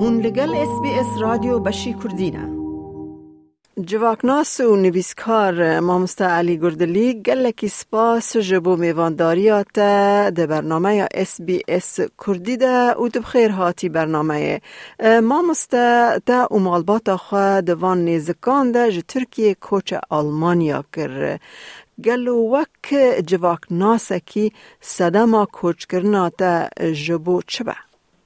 هون لگل اس بی اس رادیو بشی کردینه جواکناس و نویسکار مامستا علی گردلی گلکی سپاس جبو میوانداریات ده برنامه اس بی اس کردی ده و دو بخیر هاتی برنامه. مامستا ده امالبات خواه دوان نیزکان ده جه ترکیه کوچ آلمانیا کر. گلو وک جواکناس کی صدما کوچ کرنا ده جبو چه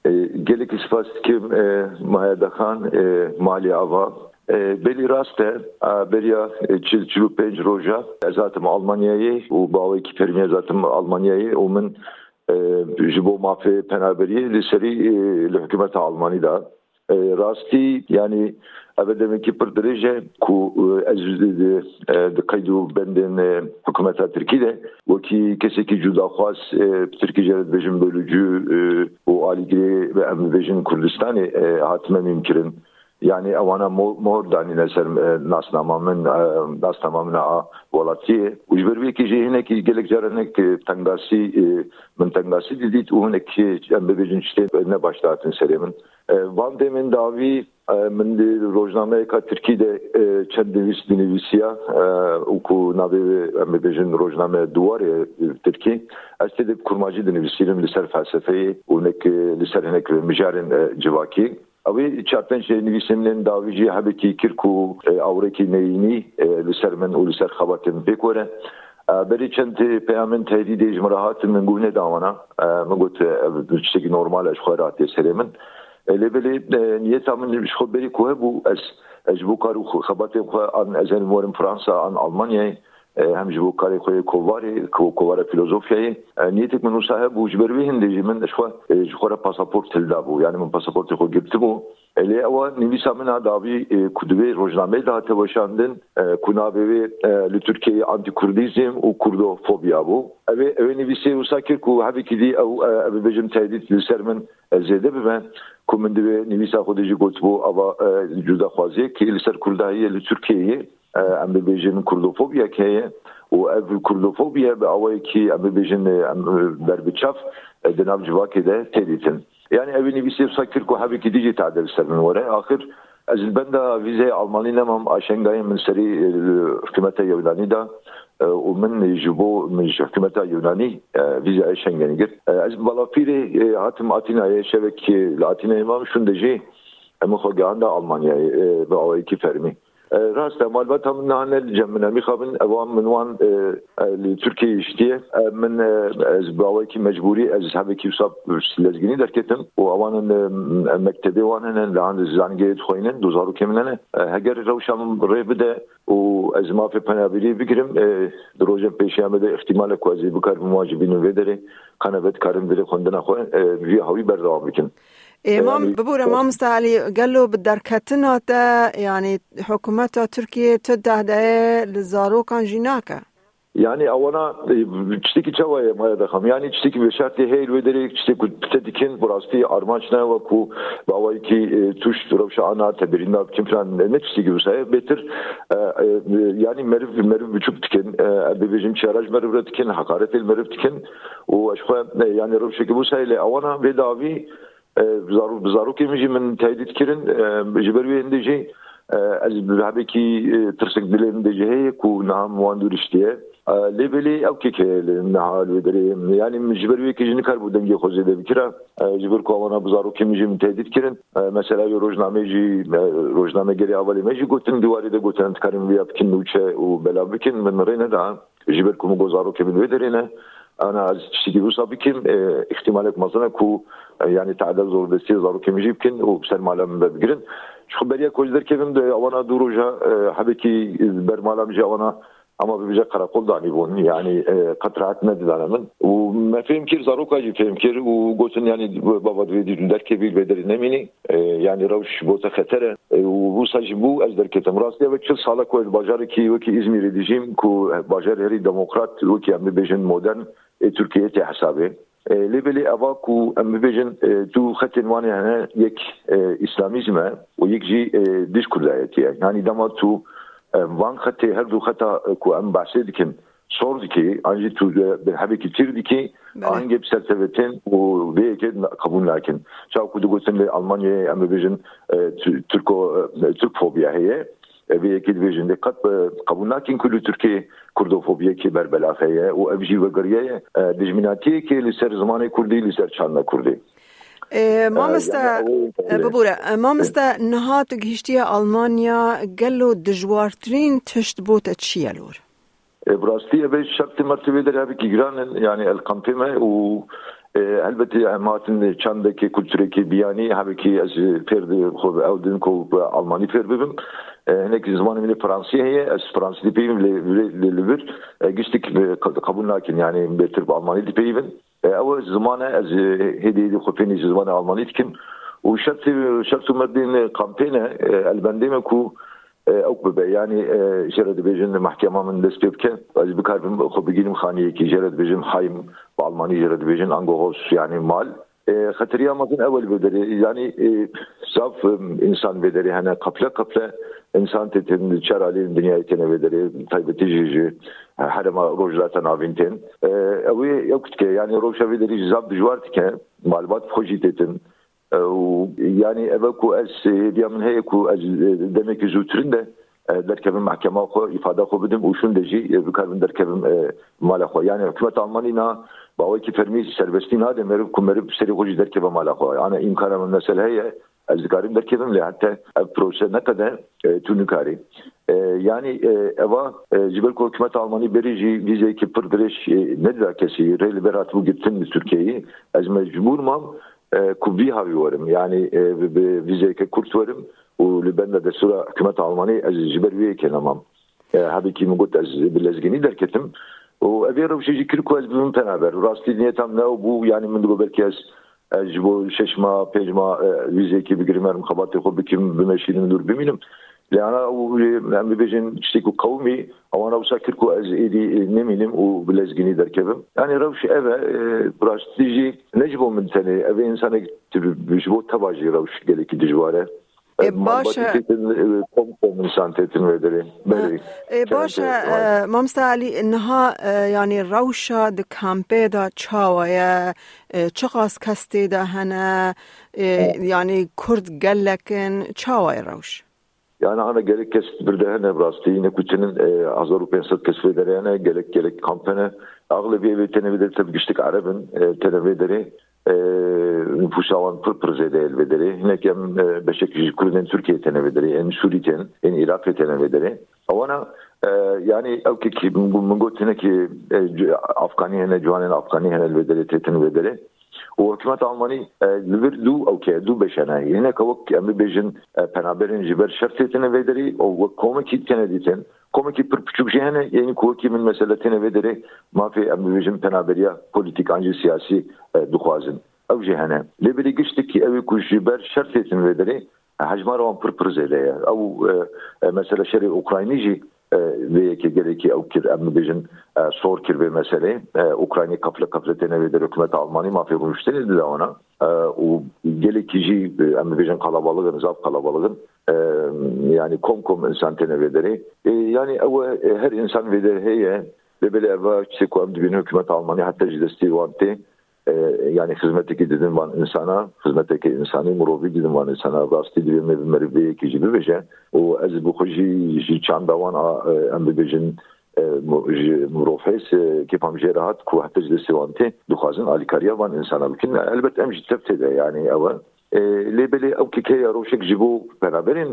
E, Gelik ispastikim e, Mahayadakan e, Mali Ava. E, beli raste, e, belia e, penc roja. E, zaten Almanya'yı, u bağlı iki perimiye zaten Almanya'yı, umun e, jibo mafi penaberi liseri e, hükümeti Almanya'da. راستی yani evet demek ki bir derece ku ez de kaydu benden hükümeta Türkiye'de o ki keseki juda khas Türkiye cered bejim bölücü o aligri ve emvejin Kurdistan'ı hatme mümkün yani e, ona mor dani neser e, nas tamamen nas e, tamamen a volati ujber bir ki jehne ki gelek jarane ki tangasi men tangasi didit uhne ki embe bir işte ne başlatın serimin van demin davi men de rojname ka Türkiye'de çendevis dinivisiya uku navi embe bir rojname duvar Türkiye astedip kurmacı dinivisilim liser felsefeyi uhne ki liser henek ve mijarin civaki. اوی چاپن چې نویسمنن دا ویجی هبتی کیرکو اورکی مینی لسرمن اولسر خباتم بکوره بری چند پیامن تهدید اجمرا هات من گونه داوانا من گوت چکی نورمال اش خواه راتی سریمن لبلی نیت من بش خود بری کوه بو از اجبو کارو خباتم خواه ان ازن مورم فرانسا ان آلمانیای همجي بو كاري خو كوفاري كو كوفارا فيلوزوفيا نيتك منو صاحب وجبروي هندي من شخوا شخورا باسابورت تلدابو يعني یعنی من باسابورت خو جبتبو الی او نویسا من داوی کدوی روزنامه ده تباشاندن کنابوی لترکیه آنتی کردیزم او کردو فوبیا بو او او نویسی و ساکر کو هبی کدی او او بجم تهدید لسرمن من زیده ببن. کو من دوی نویسا خودجی گوت بو او جدا خوازی که لسر کردهیه لترکیه em dibêjin kurdofobiyek heye û ev kurdofobiye bi awayekî em dibêjin berbiçav e, di nav civakê de tê dîtin yani evî nivîsê wisa kir ku hevekî dîjî tedel ser min were axir ez ji benda vîzeyê almanî nemam aşengayên min serî e, hikûmeta yewlanî da e, û min ji bo min ji hikûmeta Yunanî vîzeyê şengenî gir. Ez balafîrê hatim Atinayê şevek li Atinayê mam şûn de jê em xwe gihanda Almanyayê bi awayekî fermî. راست مال البته هم نحن الجمنا ميخابن اوام من وان لتركيا يشتي من از باوای کی مجبوری از هبكي وصاب کتم. و واوان مكتبي وان هنن لعن زانگیت خوینن دوزارو كمنن هگر روشم ری بده و از ما در روز پیش هم ده احتمال کوازي بکار مواجبين ودره قنابت کارم بده خوندن خوین وی هاوی بردوام بکن امام ببور امام مستعلي قال له بدركتنا تا يعني حكومة تركيا تدعي لزارو كان جيناكا Yani avana çtiki çavaya maya da ham. Yani çtiki bir şartı heyl ve deri çtiki tedikin burası armaçna ve ku bavay ki tuş duravşa ana tebirinde kim falan ne çtiki bir şey betir yani merif merif buçuk tikin bebejim çaraj merif tikin hakaret el merif tikin o aşkı yani rovşa ki bu şeyle avana ve davi بزاروکی میجی من تایید کرن جبروی اندیجی از بحبی کی ترسک دل اندیجی هی کو نام واندور اشتیه لبلی او کی که نهال و دری yani جبروی کی جنی کار بودن یه خوزه ده بکره جبر کو اوانا بزاروکی میجی من تایید کرن مثلا یه روزنامه جی روزنامه گری اولی میجی گوتن دیواری ده گوتن تکارم ویا بکن نوچه و بلا بکن من رینه ده جبر کو مگوزاروکی من ودرینه انا از چیزی روسا بکن احتمالك مثلا کو yani تعداد زور دستی زارو کمی جیب کن و سر مالم بگیرن شو بریا کوجدر کبم ده اوانا دوروجا حبکی بر مالم جا اوانا ama bir bize karakol da bunun yani katraat ne dilemin و ما فهم كير زاروكا جي فهم كير وقلتن يعني بابا دويدي دركي بيل بدر نميني يعني روش Busa ji bû ez derketim rastê ve çil sala ku ez bajarekî wekî İzmirê dijîm ku bajar herî demokrat wekî em bibêjin modern ê Tirkiyeyê tê hesabê. لبلی اوا کو ام ببیجن تو خطین وانی هنه یک اسلامیزمه و یک جی دیش کلایتیه یعنی دما تو وان خطه هر دو خطا کو ام بحثی دکن. صور دكي انجي تو هبي كتير دكي انجي بسرتفتين وبي كده قبول لكن شاو كنت قلت لي المانيا ام فيجن تركو ترك فوبيا هي في اكيد فيجن دي قد قبول لكن كل تركي كردوفوبيا كي بربلا هي وابجي وقريه دجمناتي كي لسر زمان كردي لسر شان كردي مامستا ببورة مامستا نهات گهشتیا آلمانیا گلو دجوارترین تشت بوت چیه لور؟ براستی باش شرط مرتبه در هبه گیران یعنی القمپمه و البته هماتن چند که کلتوری که بیانی هبه که از پرد خوب او دن کو آلمانی پر ببم هنک زمان من فرانسی هی از فرانسی دیپیم گشتی که قبول نکن یعنی بهتر به آلمانی دیپیم او زمان از هدیه دی خوبینی زمان آلمانی دکن و شرط شرط مدین قمپینه البندیم که او به yani جرد بيجن محكمة من دسبيبكه از بكاربم خو بگیریم خانیه کی جرد بيجن حايم بالماني جرد بيجن انگو هوس yani mal خطريامızın evvel bedeli yani saf insan bedeli hani kapla kapla insan tetin çaralin dünya tene bedeli taybeti jiji harama rojlata navinten evi yok ki yani roşa bedeli zab dijwart ki malbat foji tetin yani eve ku es diyamin heye ku demek ki zutrin de derkevin mahkeme xo ifade xo bidim û şun de jî bikarbin derkevin mala xwe yani hikûmet Almanî na باوی که فرمی سربستی ناده مرو کو مرو سری خوشی در که به مالا خواه انا امکان من مسئله هی از کاریم در که بم حتی پروسه نکده تو نکاری yani eva Cibel hükümet Almanya berici vize ki pırdırış nedir kesi reyli berat bu gittin mi Türkiye'yi az mecbur mam e, kubbi havi varım. Yani e, vizeyke kurt varım. U li bende de sıra hükümet Almanı ez jiber üyeyken amam. E, Hadi ki mugut ez bilezgini derketim. O evi yarım şeyci kirk ve bizim penaber. Rastli niyetem ne o bu yani min bu belki ez ez bu şeşma pejma vizeyke bir girmerim kabatı hobi kim bimeşilim dur biminim. لأنه يعني بيجن اشتكوا قومي او انا بسكركو از ايدي نمينم و بلزجيني دركبم يعني روش ابا براستيجي نجبو من تاني. ابا انسان بجبو تباجي روش قالك دجواره باشا باشا مامستا علي انها يعني روشا د كامبي دا چاوية چقاس كستي دا هنا yani kurd قلكن چاوية روش. Yani ana gerek kes bir de hene brasti yine kutinin az Avrupa Ensat kesfedere yani gerek gerek kampanya ağlı bir evi tenevidir tabi güçlük Arap'ın tenevideri nüfusavan pır pır zede elvederi. Hinek em beşek Kürden Türkiye tenevederi, en Suriye'ten, en Irak tenevederi. Avana yani evki ki bu gotine ki cuanen Afgani hene elvederi tetenvederi. و وحکومت آلمانی لور دو او که دو بشنه یعنی که وک امی بیجن پنابرین جبر شرطی تنه ویدری او وک کومکی تنه دیتن komiki pır küçük jehne yani kuki min meseletine vedere mafi amvijim penaberiya politik anji siyasi e, dukhazin ev jehne lebiri giştik ki evi kujber şertetin vedere hajmar on pır pır zede ev e, e, mesela şeri Ukrayni jî vêyekê gerekî ew kir em bibêjin sor kir vê meselê Ukraynî kafle kafle têne vê hikûmeta Almanî mafê rûştinê dide ona. Û gelekî jî em bibêjin kalabalığın zav kalabalığın yani kom kom insan derê yani her insan vê derê heye ve böyle eva işte ku em dibînin hikûmeta Almanî heta ji destî wan tê yani hizmetteki dedim van insana, hizmetteki insani murovi dedim van insana, rasti dedim evi mervi ki gibi beje, şey. o ez bu kuji ji çandavan e, em bebejin e, murofes e, ki pamje rahat ku hatta jde sivanti alikariya van insana. Lakin elbet em jitep yani evan ئەوە لێبلێ ئەو کێکەیە ڕۆژێک ji بۆ بەرابرین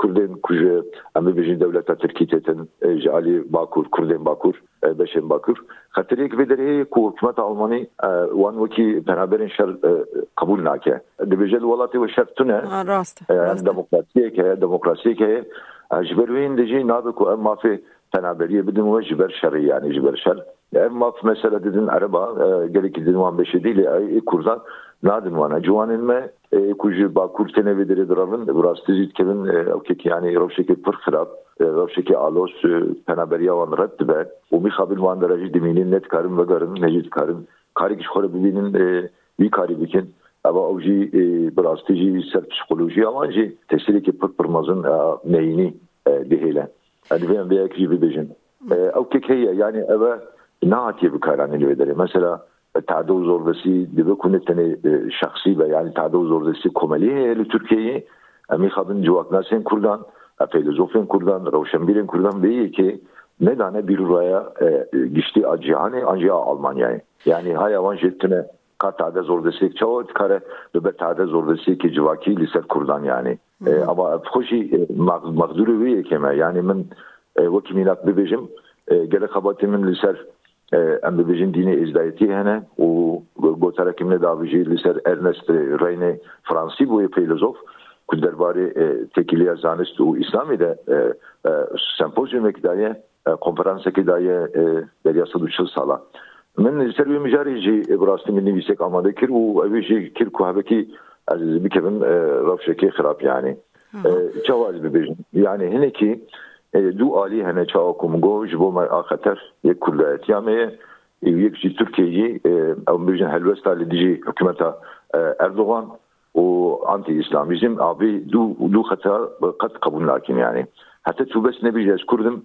کوردên ku ji em bibêjin dewleta Tirkî têtin ji alî Bakur Kurdên Bakur beşên Bakur xetirêk vê derê ku hikûmeta Almanî wan wekî beraberên şer qebûl nake dibêje li welatê we şer tune demokrasiyek heye demokrasiyek heye ji ber wê de jî nabe ku em mafê penaberiye bidin ve ji ber şerî yani ji ber şer ev maf mesela dedin araba gelekî din wan beşe değil Kurdan Nadim vana. Cuanin me e, kuji bakur kene vedere dravin bu rastizit kevin e, ki yani rovşeki pırkırap e, rovşeki alos penaberiya van reddibe u mihabil van derajı diminin net karın ve garın necid karın karik şkore bibinin bir karibikin ama avcı biraz tici ser psikoloji ama avcı tesiri ki pırt pırmazın neyini diheyle. Yani ben bir ekşi bir bejin. Ev kek heye yani eve ne hatiye bir karanil vedere. Mesela بكاران اللي بدري مثلا تعدو زوردسي دبه كونه تنه شخصي به يعني تعدو زوردسي كومالي لتركيا امی خابن جواب ناسین کردان فیلسوفین کردان روشنبیرین کردان به ki ne tane bir raya e, geçti acihane anca Almanya'ya. Yani hayvan jettine kat tade zor desek çavat kare ve tade zor desek ki civaki liser kurdan yani. E, ama hoşi mağduru ve keme yani min e, vaki minat bebejim e, gerek habatimin liser ام ببیجین دینی ازدایتی هنه و گوتره کمne davıcı liser Ernest Reyne Fransi bu filozof ku derbarê tekiliya zanist û İslamê de sempozyumek daye konferansekê daye deriya sed û çil sala min ser wê mijarê jî birastî min nivîsek amade kir û ew jî kir ku hevekî ez bikevin rewşekê xirab yani çawa ez bibêjim yani hinekî دو عالی هنه چاوا کوم گو جبو ما آخطر یک کلیتیا می یک جی ترکیه او بیجن هلوستا لدیجی حکومتا اردوغان و انتي اسلاميزم ابي دو دو خطر قد قبول لكن يعني حتى تو بس نبي از كردم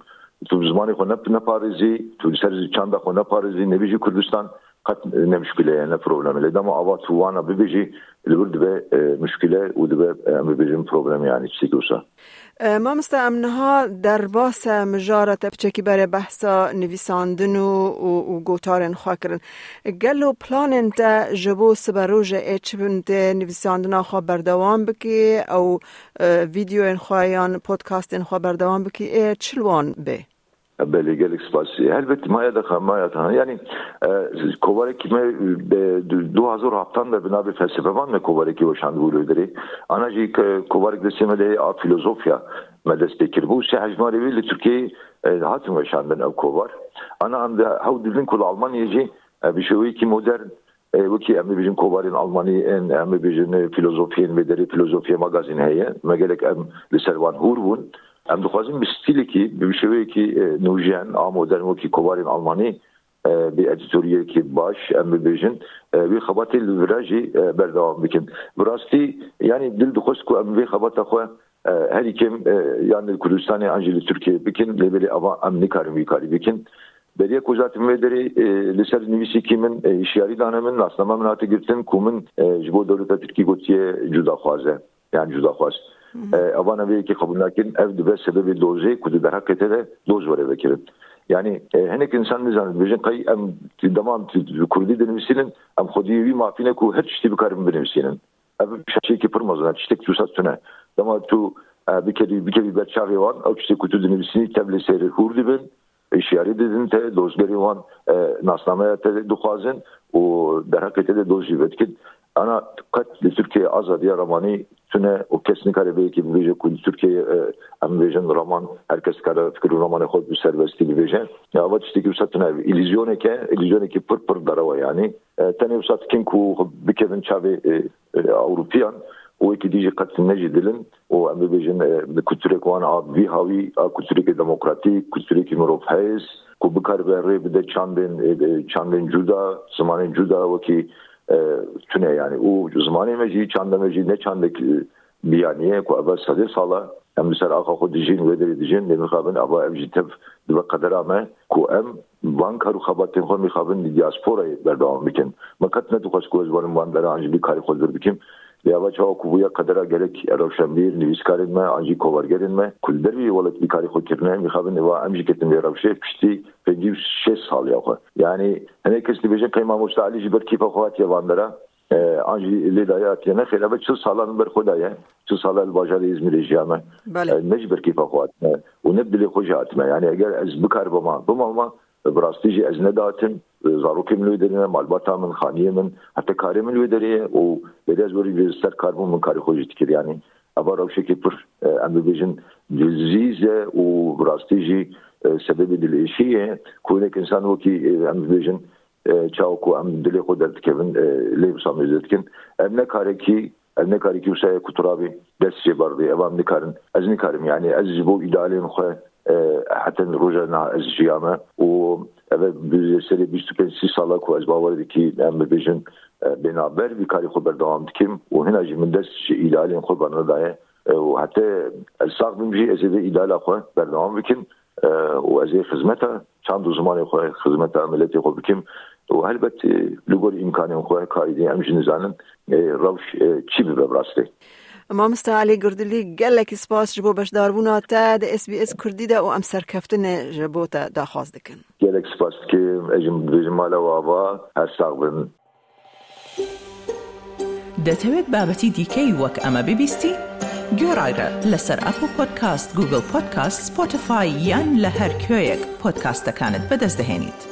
تو زماني خو نپارزي تو سر چند خو نپارزي نبيجي كردستان قد مشكله يعني بروبلم لدام اوا توانا اللي الورد به مشكله ودبه ببيجم بروبلم يعني تشيكوسا ما یعنی ام نها در باس مجارت بچکی بر بحثا نویساندن و, و, گوتارن خواه گلو پلان انت جبو سبروژ ایچ بند نویساندن خواه بردوام بکی او ویدیو ان خواه یا پودکاست ان خواه بردوام بکی چلوان به. belgelik spasi. Elbette maya da maya da. Yani e, kovarek me e, du hazır haftan da bina bir felsefe var mı kovarek yoşan bu ülkeleri. Anacık e, kovarek desimeli a filozofya medestekir bu şey hacmarevi Türkiye e, hatım yaşandan ev kovar. Ana anda hav dilin kul Almanyacı e, bir şey ki modern e, Wiki emmi bizim kovarin Almaniyen emmi bizim e, filozofiyen ve deri filozofiye magazin heye. Megelek em liservan hurvun. Em duhazim bir stili ki bir şey ki e, nujen a modern ki kovarin Almani bir editörye ki baş emmi bizim bir habatil viraji berdavam bikin. Vrasti yani dil duhaz ku emmi habata ku her ikim yani Kürdistan'ı Anjeli Türkiye bikin lebeli ama emni karim vikari bikin. Beriye kuzatim ve deri li ser nivîsîkî min îşyarî dane min nasnama min hate girtin ku min ji bo dewleta Tirkî gotiye cuda xwaze yani cuda xwaz. Avana vê yekê qebûl nakin ev dibe sebebê dozê ku di derhekete de doz were vekirin. Yani hinek insan nizanı bejin kay em demam Kurdî dinivîsînin em wî mafîne ku her tiştî bikarin binivîsînin. Ev şeşekî pir mezin tiştek tu sat tune. Dema tu bikevî bikevî berçavê wan ew tiştê ku tu dinivîsînî tev lê serê hûr dibin işyarî didin te dozgerî wan nasnameya te dixwazin û derhekete de doz jî vedkin. Ana qet li Türkiye azadiya ramanî tune o kes nikare bêyekî bibêje ku Türkiye em bêjin raman herkes kare fikir û ramanê xwe bi serbestî bibêje. Ya ava tiştekî wisa tune illüzyoneke illüzyonekî pir pir derewe yani. Tenê wisa dikin ku bikevin çavê Ewropiyan وەکی دیژی قەت نەژی u em dibêjin bi kutirek wan avî havî a kutirêkê demokratîk kutirêkê mirovheyz ku bikaribe rê bide çandên çandên cuda zimanên cuda wekî tune yani û zimanê me jî çanda me jî ne çandek biyaniye ku eva sedê sala em li ser axa xwe dijîn wê derê dijîn lê mixabin ava ev jî tev dibe qedera me ku em van karu xebatên xwe mixabin di diasporayê berdewam bikin me qet ne dixwaz ku ez werim wan bera an jî bî karê yavaş kubuya kadar gerek eroşambir nivîskarên me an jî kovargerên me kul dervî welat bîkarî xwe kirine mixabin êva em jî ketin vê rewşê piştî pêncî şêst saliya xwe yanî hinek kes dibêje qeyma Musa Alî ji ber kîfa xwe hatiye vandera an jî lê daye hatiye nexêle ve çil salan ber xwe daye çil sala li bajarê İzmirê jiya me ne ji ber kîfa xwe hatime û ne dilê xwe jî hatime eger ez bimama براستی جی از نداتم زاروکم لوی درینه مالباتا من خانیه من حتی کاری من لوی دریه و بده از وری سر کاربون من کاری خوشی تکر یعنی اما روشکی پر ام بیجن دلزیزه و براستی جی سبب دلیشیه کونک انسان وکی ام بیجن چاو کو ام دلی خود درد کبن لیب سامی زدکن ام نه کاری کی ام نه کاری کی وسای کترابی دست جی بردی اوام نکارن از نکارم یعنی از جبو ایدالین خواه حتی روزانه از جیامه و اوه سری 25 سی ساله کو از باور کی ام ببیجن بنابر وی کاری خو بردوام دکیم و هنا جی من دست ایدالین خو برنه دایه و حتی الساق بمجی از ایدال خو بردوام بکیم و از خدمت چند زمان خو خدمت ملت خو بکیم و البته لگور امکان خو کاری همش نزانن روش چی به براسته مامستا علی گردلی گەلێکی سپاس ji بۆ بەشداربوونا te di SسBS Kurdî de û em serkeftinê ji bo te daxwaz dikin. Gelek spas ki ejim dibêjim mala wava her saq bin. دەتەوێت بابەتی دیکەی وەک ئەمە ببیستی؟ گۆڕایرە لەسەر ئەپ و پۆدکاست گوگل پۆدکاست سپۆتفاای یان لە هەر کوێیەک پۆدکاستەکانت بەدەستدەێنیت.